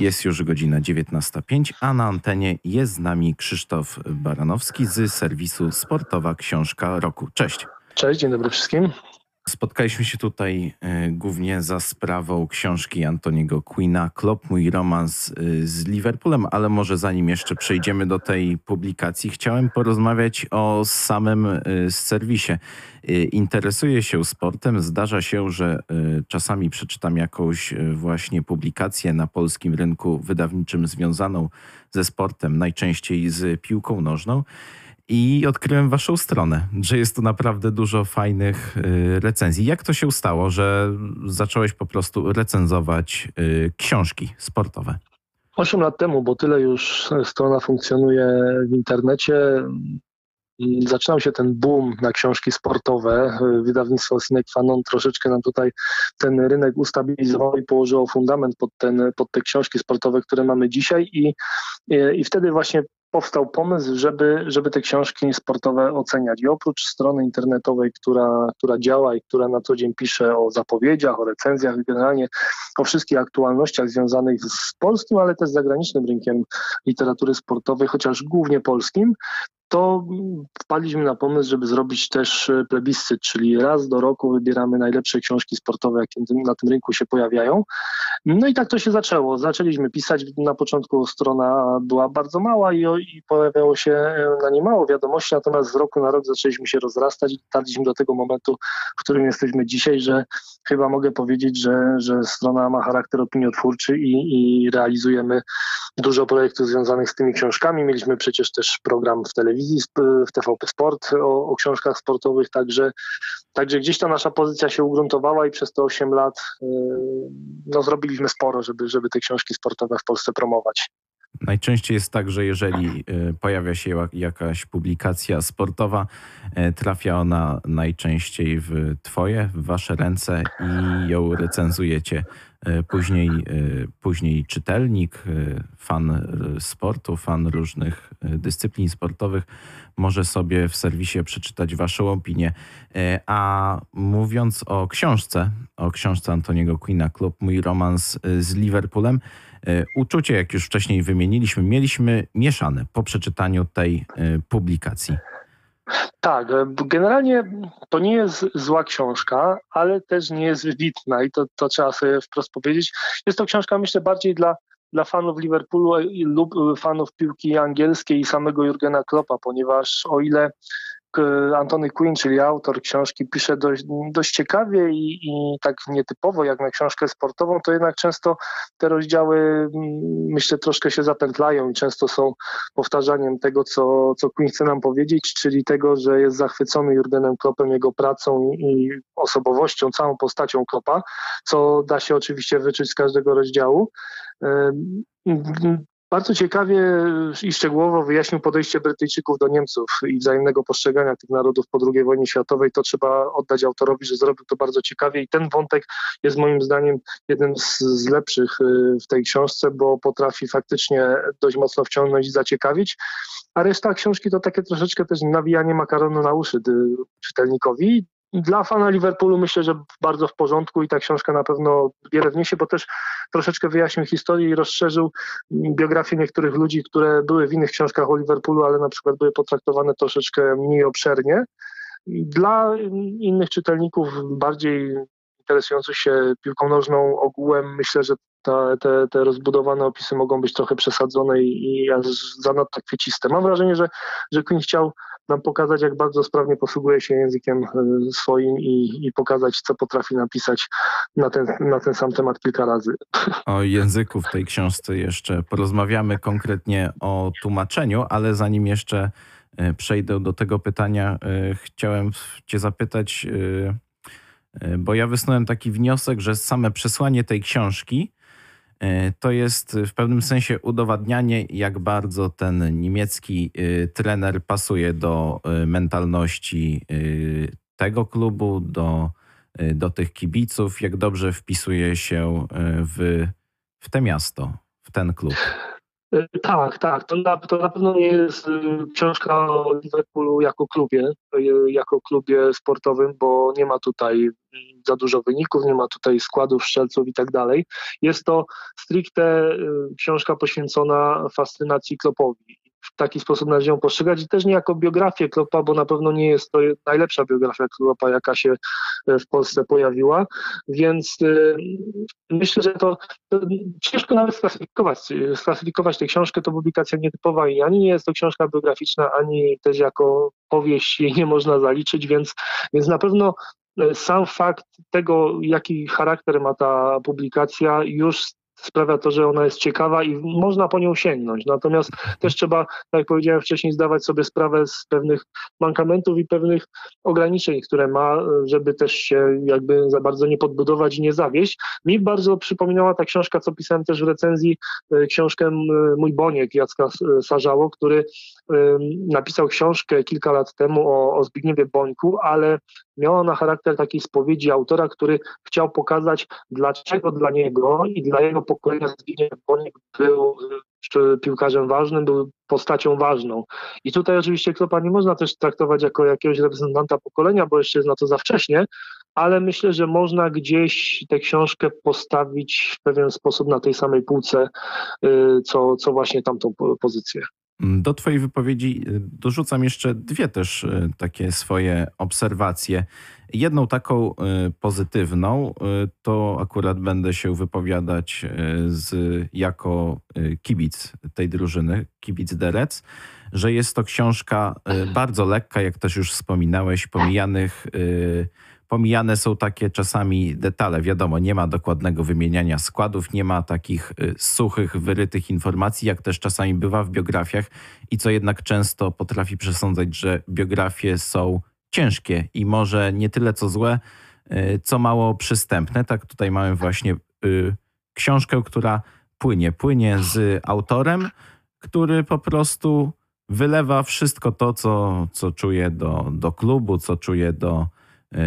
Jest już godzina 19.05, a na antenie jest z nami Krzysztof Baranowski z serwisu Sportowa Książka Roku. Cześć. Cześć, dzień dobry wszystkim. Spotkaliśmy się tutaj y, głównie za sprawą książki Antoniego Queena, Klop, mój romans y, z Liverpoolem, ale może zanim jeszcze przejdziemy do tej publikacji, chciałem porozmawiać o samym y, serwisie. Interesuję się sportem. Zdarza się, że czasami przeczytam jakąś właśnie publikację na polskim rynku wydawniczym związaną ze sportem, najczęściej z piłką nożną i odkryłem waszą stronę, że jest tu naprawdę dużo fajnych y, recenzji. Jak to się stało, że zacząłeś po prostu recenzować y, książki sportowe? Osiem lat temu, bo tyle już strona funkcjonuje w internecie. Zaczynał się ten boom na książki sportowe. Wydawnictwo Sinek Fanon troszeczkę nam tutaj ten rynek ustabilizowało i położyło fundament pod, ten, pod te książki sportowe, które mamy dzisiaj i, i wtedy właśnie powstał pomysł, żeby, żeby te książki sportowe oceniać. I oprócz strony internetowej, która, która działa i która na co dzień pisze o zapowiedziach, o recenzjach, generalnie o wszystkich aktualnościach związanych z polskim, ale też zagranicznym rynkiem literatury sportowej, chociaż głównie polskim, to wpadliśmy na pomysł, żeby zrobić też e, plebiscyt, czyli raz do roku wybieramy najlepsze książki sportowe, jakie na tym rynku się pojawiają. No i tak to się zaczęło. Zaczęliśmy pisać. Na początku strona była bardzo mała i, i pojawiało się e, na niej mało wiadomości, natomiast z roku na rok zaczęliśmy się rozrastać i dotarliśmy do tego momentu, w którym jesteśmy dzisiaj, że chyba mogę powiedzieć, że, że strona ma charakter opiniotwórczy i, i realizujemy dużo projektów związanych z tymi książkami. Mieliśmy przecież też program w telewizji telewizji, w TVP Sport o, o książkach sportowych, także, także gdzieś ta nasza pozycja się ugruntowała i przez te 8 lat y, no, zrobiliśmy sporo, żeby, żeby te książki sportowe w Polsce promować. Najczęściej jest tak, że jeżeli y, pojawia się jakaś publikacja sportowa, y, trafia ona najczęściej w Twoje, w Wasze ręce i ją recenzujecie. Później, później czytelnik, fan sportu, fan różnych dyscyplin sportowych może sobie w serwisie przeczytać Waszą opinię. A mówiąc o książce, o książce Antoniego Queena, Klub Mój Romans z Liverpoolem, uczucie, jak już wcześniej wymieniliśmy, mieliśmy mieszane po przeczytaniu tej publikacji. Tak, e, generalnie to nie jest zła książka, ale też nie jest wybitna i to, to trzeba sobie wprost powiedzieć. Jest to książka, myślę, bardziej dla, dla fanów Liverpoolu lub fanów piłki angielskiej i samego Jurgena Kloppa, ponieważ o ile Antony Quinn, czyli autor książki, pisze dość, dość ciekawie i, i, tak nietypowo jak na książkę sportową, to jednak często te rozdziały mm, myślę troszkę się zapętlają i często są powtarzaniem tego, co, co Quinn chce nam powiedzieć, czyli tego, że jest zachwycony Jurgenem Kloppem, jego pracą i osobowością, całą postacią Kloppa, co da się oczywiście wyczuć z każdego rozdziału. Bardzo ciekawie i szczegółowo wyjaśnił podejście Brytyjczyków do Niemców i wzajemnego postrzegania tych narodów po II wojnie światowej. To trzeba oddać autorowi, że zrobił to bardzo ciekawie i ten wątek jest moim zdaniem jednym z, z lepszych y, w tej książce, bo potrafi faktycznie dość mocno wciągnąć i zaciekawić. A reszta książki to takie troszeczkę też nawijanie makaronu na uszy czytelnikowi dla fana Liverpoolu myślę, że bardzo w porządku i ta książka na pewno wiele wniesie, bo też troszeczkę wyjaśnił historię i rozszerzył biografię niektórych ludzi, które były w innych książkach o Liverpoolu, ale na przykład były potraktowane troszeczkę mniej obszernie. Dla innych czytelników bardziej interesujących się piłką nożną ogółem myślę, że ta, te, te rozbudowane opisy mogą być trochę przesadzone i, i zanadto kwieciste. Mam wrażenie, że, że chciał nam pokazać, jak bardzo sprawnie posługuje się językiem e, swoim i, i pokazać, co potrafi napisać na ten, na ten sam temat kilka razy. O języku w tej książce jeszcze porozmawiamy konkretnie o tłumaczeniu, ale zanim jeszcze e, przejdę do tego pytania, e, chciałem Cię zapytać, bo ja wysnułem taki wniosek, że same przesłanie tej książki to jest w pewnym sensie udowadnianie, jak bardzo ten niemiecki e, trener pasuje do e, mentalności tego klubu, do, do tych kibiców, jak dobrze wpisuje się w, w te miasto, w ten klub. E, tak, tak. To na, to na pewno nie jest e, książka o Liverpoolu jako klubie, e, jako klubie sportowym, bo nie ma tutaj mm, za dużo wyników, nie ma tutaj składów strzelców i tak dalej. Jest to stricte książka poświęcona fascynacji Klopowi w taki sposób należy ją postrzegać i też nie jako biografię Klopa, bo na pewno nie jest to najlepsza biografia Klopa, jaka się e, w Polsce pojawiła, więc y, myślę, że to, to, ciężko nawet sklasyfikować, sklasyfikować tę książkę, to publikacja nietypowa i ani nie jest to książka biograficzna, ani też jako powieść jej nie można zaliczyć, więc, więc na pewno e, sam fakt tego, jaki charakter ma ta publikacja, już sprawia to, że ona jest ciekawa i można po nią sięgnąć. Natomiast też trzeba, tak jak powiedziałem wcześniej, zdawać sobie sprawę z pewnych mankamentów i pewnych ograniczeń, które ma, żeby też się jakby za bardzo nie podbudować i nie zawieść. Mi bardzo przypominała ta książka, co pisałem też w recenzji, e, książkę Mój Boniek Jacka Sarzało, który napisał książkę kilka lat temu o, o Zbigniewie Bońku, ale miała ona charakter takiej spowiedzi autora, który chciał pokazać, dlaczego dla niego i dla jego pokolenia Zbigniew Bonik był piłkarzem ważnym, był postacią ważną. I tutaj oczywiście Klopa nie można też traktować jako jakiegoś reprezentanta pokolenia, bo jeszcze jest na to za wcześnie, ale myślę, że można gdzieś tę książkę postawić w pewien sposób na tej samej półce, y, co, co właśnie tamtą pozycję. Do Twojej wypowiedzi y, dorzucam jeszcze dwie też y, takie swoje obserwacje. Jedną taką y, pozytywną to akurat będę się wypowiadać z, jako kibic tej drużyny, kibic Derec, że jest to książka bardzo lekka, jak też już wspominałeś, pomijanych pomijane są takie czasami detale. Wiadomo, nie ma dokładnego wymieniania składów, nie ma takich y, suchych, wyrytych informacji, jak też czasami bywa w biografiach i co jednak często potrafi przesądzać, że biografie są ciężkie i może nie tyle co złe, y, co mało przystępne. Tak tutaj mamy właśnie y, książkę, która płynie, płynie z autorem, który po prostu wylewa wszystko to, co, co czuje do, do klubu, co czuje do,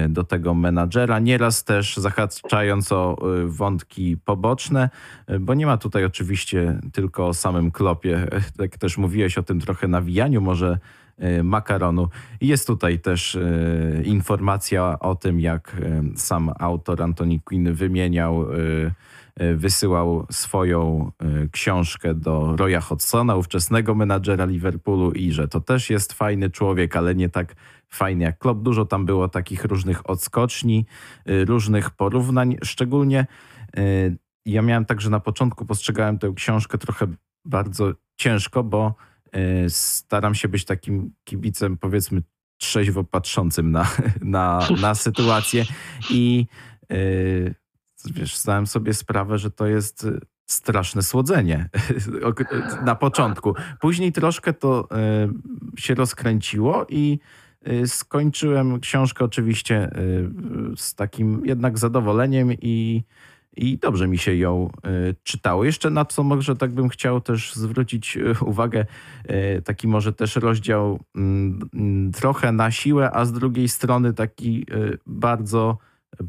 do tego menadżera, nieraz też zahaczając o e, wątki poboczne, e, bo nie ma tutaj oczywiście tylko o samym klopie, tak też mówiłeś o tym trochę nawijaniu może makaronu. Jest tutaj też informacja o tym, jak sam autor Antoni Quinn wymieniał wysyłał swoją książkę do Roya Hodgsona, ówczesnego menadżera Liverpoolu i że to też jest fajny człowiek, ale nie tak fajny jak Klopp. Dużo tam było takich różnych odskoczni, y, różnych porównań. Szczególnie y, ja miałem także na początku, postrzegałem tę książkę trochę bardzo ciężko, bo y, staram się być takim kibicem, powiedzmy, trzeźwo patrzącym na, na, na sytuację i wiesz, zdałem sobie sprawę, że to jest straszne słodzenie na początku. Później troszkę to się rozkręciło i skończyłem książkę oczywiście y, z takim jednak zadowoleniem i, i dobrze mi się ją y, czytało. Jeszcze na co może tak bym chciał też zwrócić uwagę, taki może też rozdział mm, mm, trochę na siłę, a z drugiej strony taki bardzo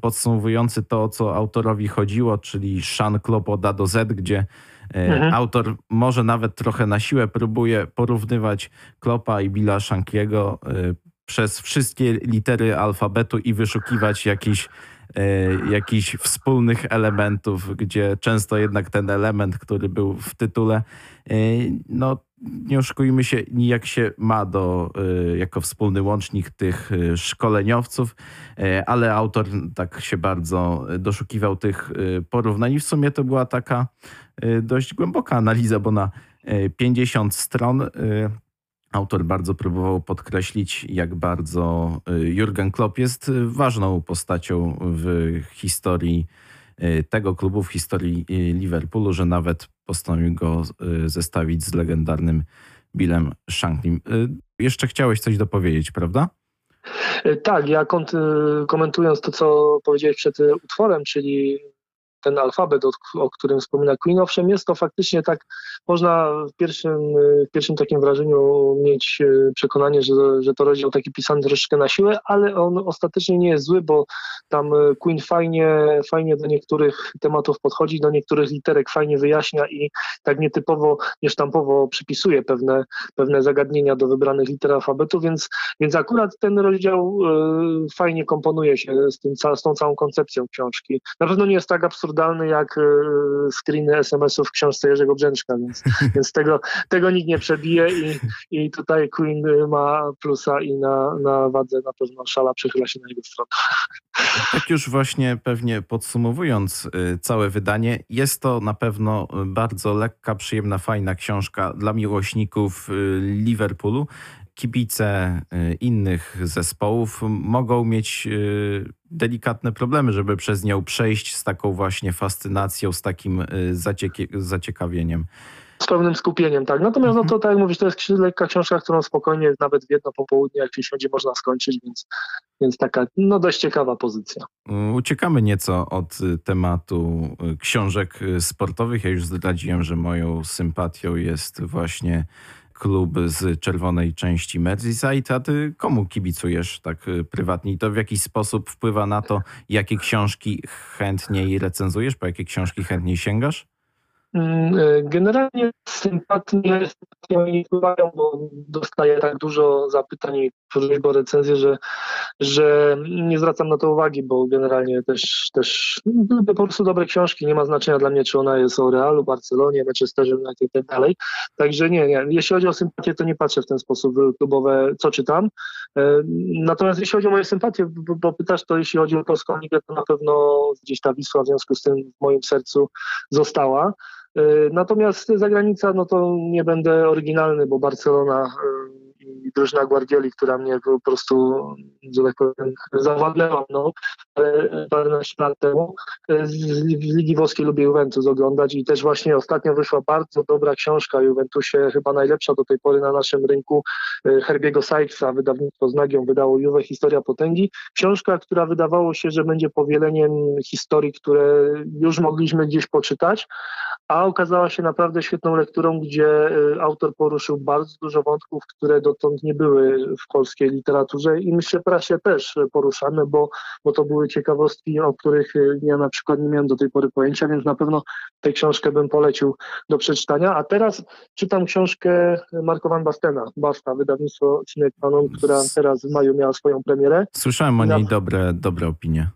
podsumowujący to, o co autorowi chodziło, czyli Sean Klopp od A do Z, gdzie mhm. autor może nawet trochę na siłę próbuje porównywać Klopa i Billa Shankiego przez wszystkie litery alfabetu i wyszukiwać jakiś e, jakichś wspólnych elementów, gdzie często jednak ten element, który był w tytule, e, no nie oszukujmy się, nijak się ma do, e, jako wspólny łącznik tych szkoleniowców, ale autor tak się bardzo doszukiwał tych porównań i w sumie to była taka dość głęboka analiza, bo na 50 stron Autor bardzo próbował podkreślić, jak bardzo y, Jurgen Klopp jest ważną postacią w historii y, tego klubu, w historii y, Liverpoolu, że nawet postanowił go zestawić z legendarnym Billem Shanklin. Jeszcze chciałeś coś dopowiedzieć, prawda? Tak, ja komentując to, co powiedziałeś przed utworem, czyli ten alfabet, o, o którym wspomina Queen. Owszem, jest to faktycznie tak, można w pierwszym, w pierwszym takim wrażeniu mieć e, przekonanie, że, że to rozdział taki pisany troszeczkę na siłę, ale on ostatecznie nie jest zły, bo tam e, Queen fajnie, fajnie do niektórych tematów podchodzi, do niektórych literek fajnie wyjaśnia i tak nietypowo, niesztampowo przypisuje pewne, pewne zagadnienia do wybranych liter alfabetu, więc, więc akurat ten rozdział y, fajnie komponuje się z, tym, z tą całą koncepcją książki. Na pewno nie jest tak absurdalny jak y, screeny SMS-ów w książce Jerzego Brzęczka, więc, więc tego, tego nikt nie przebije i, i tutaj Queen ma plusa i na, na wadze na pewno szala przychyla się na jego stronę. Tak już właśnie pewnie podsumowując y, całe wydanie, jest to na pewno bardzo lekka, przyjemna, fajna książka dla miłośników Liverpoolu. Kibice y, innych zespołów mogą mieć delikatne problemy, żeby przez nią przejść z taką właśnie fascynacją, z takim zaciekawieniem. Z pewnym skupieniem, tak. Natomiast, no to tak jak mówisz, to jest lekka książka, którą spokojnie nawet w jedno popołudnie, jak się siądzie, można skończyć, więc, więc taka, no dość ciekawa pozycja. Uciekamy nieco od y, tematu y, książek y, sportowych. Ja już zdradziłem, że moją sympatią jest właśnie klub z czerwonej części Merseyside, a ty komu kibicujesz tak prywatnie? I to w jakiś sposób wpływa na to, jakie książki chętniej recenzujesz, po jakie książki chętniej sięgasz? Mm, e, generalnie sympatie mi wpływają, bo dostaję tak dużo zapytań i o recenzję, że, że nie zwracam na to uwagi, bo generalnie też, też po prostu dobre książki. Nie ma znaczenia dla mnie, czy ona jest o Realu, Barcelonie, Manchesterze United i tak dalej. Także nie, nie. Jeśli chodzi o sympatię, to nie patrzę w ten sposób klubowe, co czytam. E, natomiast jeśli chodzi o moje sympatie, bo, bo pytasz, to jeśli chodzi o polską ligę, to na pewno gdzieś ta Wisła w związku z tym w moim sercu została. Natomiast zagranica, no to nie będę oryginalny, bo Barcelona e, i drużyna Guardioli, która mnie po prostu, że tak powiem, zawładnęła, no, ale paręnaście lat temu. Z Ligi Włoskiej lubię Juventus oglądać i też właśnie ostatnio wyszła bardzo dobra książka Juventusie, chyba najlepsza do tej pory na naszym rynku, Herbiego Sykesa, wydawnictwo z Nagią wydało Juve Historia Potęgi. Książka, która wydawało się, że będzie powieleniem historii, które już mogliśmy gdzieś poczytać, a okazała się naprawdę świetną lekturą, gdzie y, autor poruszył bardzo dużo wątków, które dotąd nie były w polskiej literaturze i myślę prasie też poruszane, bo, bo to były ciekawostki, o których y, ja na przykład nie miałem do tej pory pojęcia, więc na pewno tę książkę bym polecił do przeczytania. A teraz czytam książkę Marko Van Bastena, Basta, wydawnictwo Cinek Panon, która teraz w maju miała swoją premierę. Słyszałem o niej dobre, dobre opinie.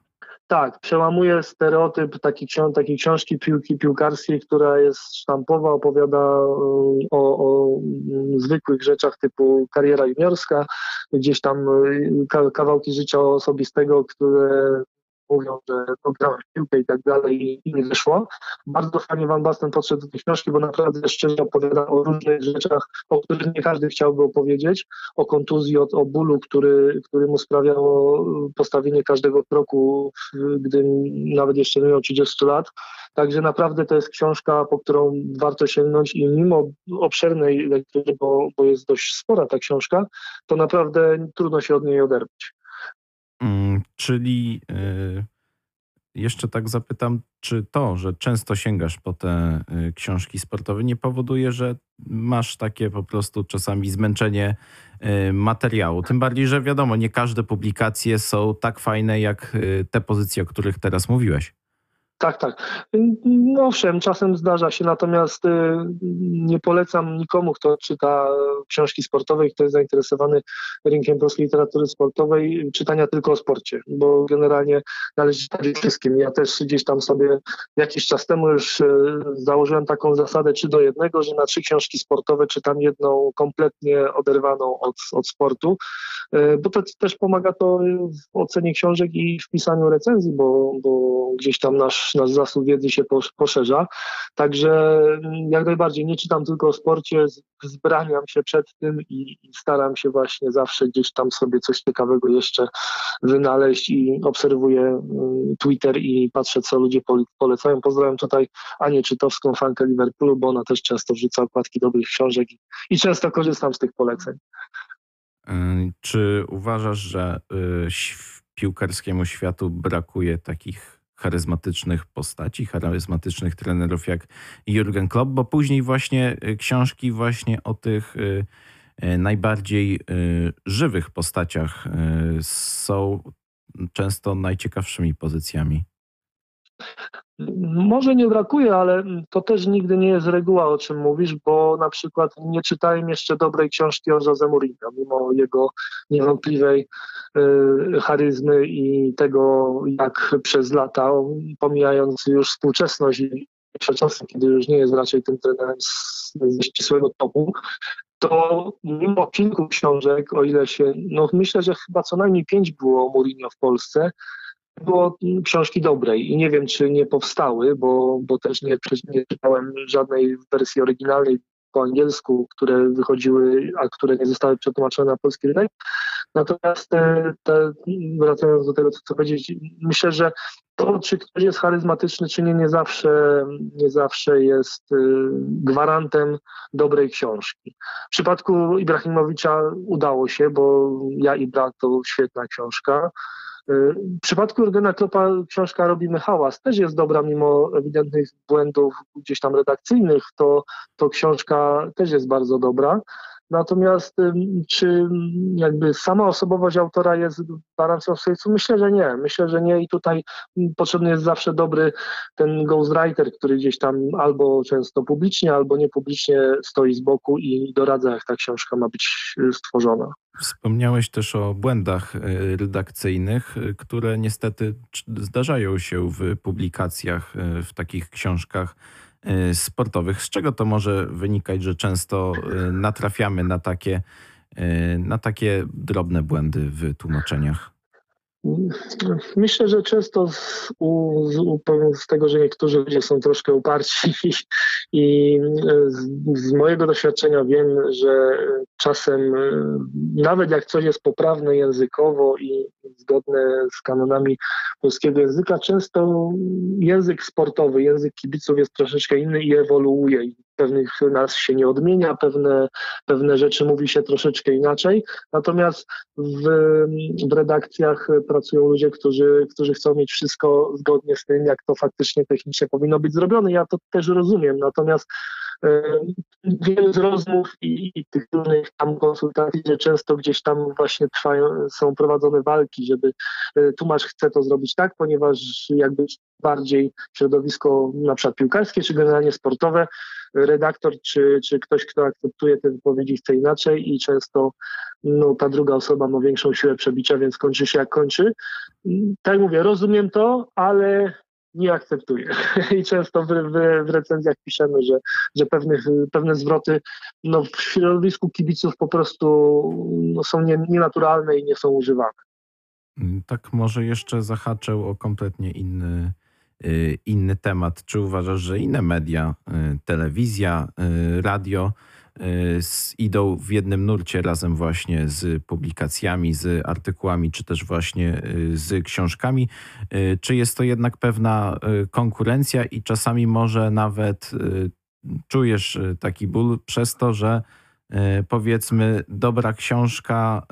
Tak, przełamuje stereotyp takiej, takiej książki piłki piłkarskiej, która jest sztampowa, opowiada mm, o, o mm, zwykłych rzeczach typu kariera juniorska, gdzieś tam y, kawałki życia osobistego, które mówią, że to grałem w piłkę i tak dalej i nie wyszło. Bardzo fajnie Van Basten podszedł do tej książki, bo naprawdę szczerze opowiada o różnych rzeczach, o których nie każdy chciałby opowiedzieć, o kontuzji, o, o bólu, który, który mu sprawiało postawienie każdego kroku, gdy nawet jeszcze nie miał 30 lat. Także naprawdę to jest książka, po którą warto sięgnąć i mimo obszernej lektury, bo, bo jest dość spora ta książka, to naprawdę trudno się od niej oderwać. Czyli y, jeszcze tak zapytam, czy to, że często sięgasz po te y, książki sportowe, nie powoduje, że masz takie po prostu czasami zmęczenie y, materiału? Tym bardziej, że wiadomo, nie każde publikacje są tak fajne jak te pozycje, o których teraz mówiłeś. Tak, tak. No owszem, czasem zdarza się, natomiast y, nie polecam nikomu, kto czyta książki sportowe i kto jest zainteresowany rynkiem polskiej literatury sportowej, czytania tylko o sporcie, bo generalnie należy czytać wszystkim. Ja też gdzieś tam sobie jakiś czas temu już y, założyłem taką zasadę trzy do jednego, że na trzy książki sportowe czytam jedną kompletnie oderwaną od, od sportu, y, bo to też pomaga to w ocenie książek i w pisaniu recenzji, bo, bo gdzieś tam nasz nasz, zasób wiedzy się poszerza. Także mm, jak najbardziej nie czytam tylko o sporcie, zbraniam się przed tym i, i staram się właśnie zawsze gdzieś tam sobie coś ciekawego jeszcze wynaleźć i obserwuję mm, Twitter i patrzę, co ludzie polecają. Pozdrawiam tutaj Anię Czytowską, fankę Liverpoolu, bo ona też często wrzuca okładki dobrych książek i, i często korzystam z tych poleceń. Czy uważasz, że y, piłkarskiemu światu brakuje takich charyzmatycznych postaci, charyzmatycznych trenerów jak Jurgen Klopp, bo później właśnie książki właśnie o tych najbardziej żywych postaciach są często najciekawszymi pozycjami. Może nie brakuje, ale to też nigdy nie jest reguła, o czym mówisz, bo na przykład nie czytałem jeszcze dobrej książki o Jose Mourinho, mimo jego niewątpliwej y, charyzmy i tego, jak przez lata, pomijając już współczesność i czasy, kiedy już nie jest raczej tym trenerem ze ścisłego topu, to mimo kilku książek, o ile się, no myślę, że chyba co najmniej pięć było o Mourinho w Polsce, było książki dobrej i nie wiem, czy nie powstały, bo, bo też nie, nie czytałem żadnej wersji oryginalnej po angielsku, które wychodziły, a które nie zostały przetłumaczone na polski rynek. Natomiast te, te, wracając do tego, co chcę powiedzieć, myślę, że to, czy ktoś jest charyzmatyczny, czy nie, nie zawsze, nie zawsze jest y, gwarantem dobrej książki. W przypadku Ibrahimowicza udało się, bo Ja i brat to świetna książka. W przypadku Jurgena Kloppa książka Robimy Hałas też jest dobra, mimo ewidentnych błędów gdzieś tam redakcyjnych, to, to książka też jest bardzo dobra. Natomiast czy jakby sama osobowość autora jest gwarancją sukcesu? Myślę, że nie. Myślę, że nie i tutaj potrzebny jest zawsze dobry ten ghostwriter, który gdzieś tam albo często publicznie, albo niepublicznie stoi z boku i doradza, jak ta książka ma być y, stworzona. Wspomniałeś też o błędach y, redakcyjnych, y, które niestety zdarzają się w publikacjach, w takich książkach sportowych. Z czego to może wynikać, że często natrafiamy na takie, na takie drobne błędy w tłumaczeniach? Myślę, że często z, u, z, tego, że niektórzy ludzie są troszkę uparci i z, z, mojego doświadczenia wiem, że czasem nawet jak coś jest poprawne językowo i zgodne z kanonami polskiego języka, często język sportowy, język kibiców jest troszeczkę inny i ewoluuje pewnych nazw się nie odmienia, pewne, pewne rzeczy mówi się troszeczkę inaczej. Natomiast w, w redakcjach pracują ludzie, którzy, którzy chcą mieć wszystko zgodnie z tym, jak to faktycznie technicznie powinno być zrobione. Ja to też rozumiem. Natomiast Wiem z rozmów i, i, tych różnych tam konsultacji, że często gdzieś tam właśnie trwają, są prowadzone walki, żeby e, tłumacz chce to zrobić tak, ponieważ jakby bardziej środowisko na przykład piłkarskie czy generalnie sportowe, redaktor czy, czy ktoś, kto akceptuje te wypowiedzi chce inaczej i często no, ta druga osoba ma większą siłę przebicia, więc kończy się jak kończy. Tak jak mówię, rozumiem to, ale nie akceptuję. I często w, w, recenzjach piszemy, że, że pewnych, pewne zwroty no, w środowisku kibiców po prostu no, są nie, nienaturalne i nie są używane. Tak może jeszcze zahaczę o kompletnie inny, y, inny temat. Czy uważasz, że inne media, y, telewizja, y, radio idą w jednym nurcie razem właśnie z publikacjami, z artykułami, czy też właśnie y, z książkami? Y, czy jest to jednak pewna y, konkurencja i czasami może nawet czujesz taki ból przez to, że powiedzmy dobra książka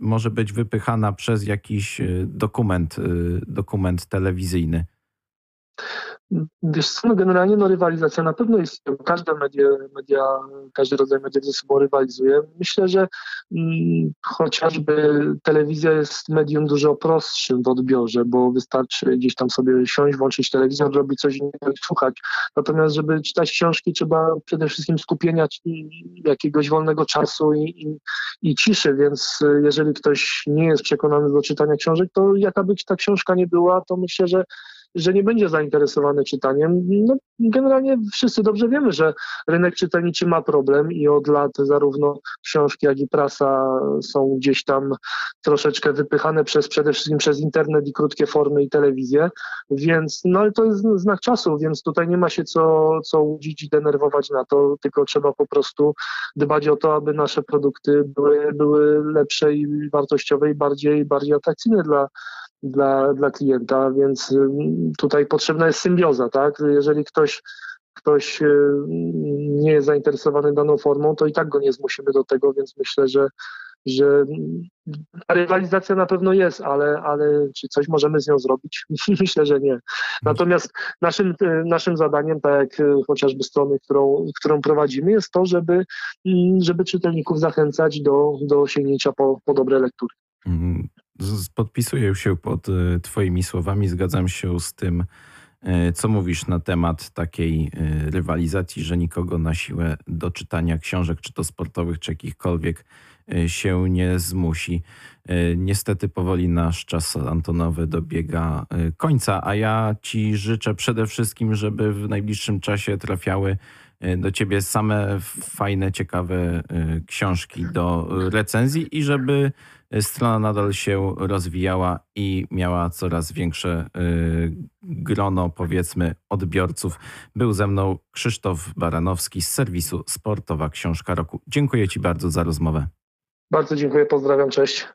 może być wypychana przez jakiś dokument, dokument telewizyjny? Wiesz co, no generalnie no rywalizacja na pewno jest, każde media, media, każdy rodzaj mediów ze sobą rywalizuje. Myślę, że mm, chociażby telewizja jest medium dużo prostszym w odbiorze, bo wystarczy gdzieś tam sobie siąść, włączyć telewizor, robić coś innego i słuchać. Natomiast żeby czytać książki trzeba przede wszystkim skupienia jakiegoś wolnego czasu i, i, i ciszy, więc jeżeli ktoś nie jest przekonany do czytania książek, to jaka by ta książka nie była, to myślę, że że nie będzie zainteresowany czytaniem. No, generalnie wszyscy dobrze wiemy, że rynek czytelniczy ma problem i od lat zarówno książki, jak i prasa są gdzieś tam troszeczkę wypychane przez przede wszystkim przez internet i krótkie formy i telewizję, więc no ale to jest znak czasu, więc tutaj nie ma się co, co łudzić i denerwować na to, tylko trzeba po prostu dbać o to, aby nasze produkty były, były lepsze i wartościowe i bardziej, bardziej atrakcyjne dla dla, dla klienta, więc y, tutaj potrzebna jest symbioza, tak? Jeżeli ktoś ktoś y, nie jest zainteresowany daną formą, to i tak go nie zmusimy do tego, więc myślę, że że mm, rywalizacja na pewno jest, ale, ale czy coś możemy z nią zrobić? Myślę, że nie. Natomiast naszym, e, naszym zadaniem, tak jak e, chociażby strony, którą, którą prowadzimy, jest to, żeby, mm, żeby czytelników zachęcać do, do sięgnięcia po, po dobre lektury. Podpisuję się pod e, Twoimi słowami, zgadzam się z tym, e, co mówisz na temat takiej e, rywalizacji, że nikogo na siłę do czytania książek, czy to sportowych, czy jakichkolwiek, się nie zmusi. Niestety powoli nasz czas antonowy dobiega końca, a ja Ci życzę przede wszystkim, żeby w najbliższym czasie trafiały do Ciebie same fajne, ciekawe e, książki do e, recenzji i żeby strona nadal się rozwijała i miała coraz większe grono, powiedzmy, odbiorców. Był ze mną Krzysztof Baranowski z serwisu Sportowa Książka Roku. Dziękuję Ci bardzo za rozmowę. Bardzo dziękuję, pozdrawiam, cześć.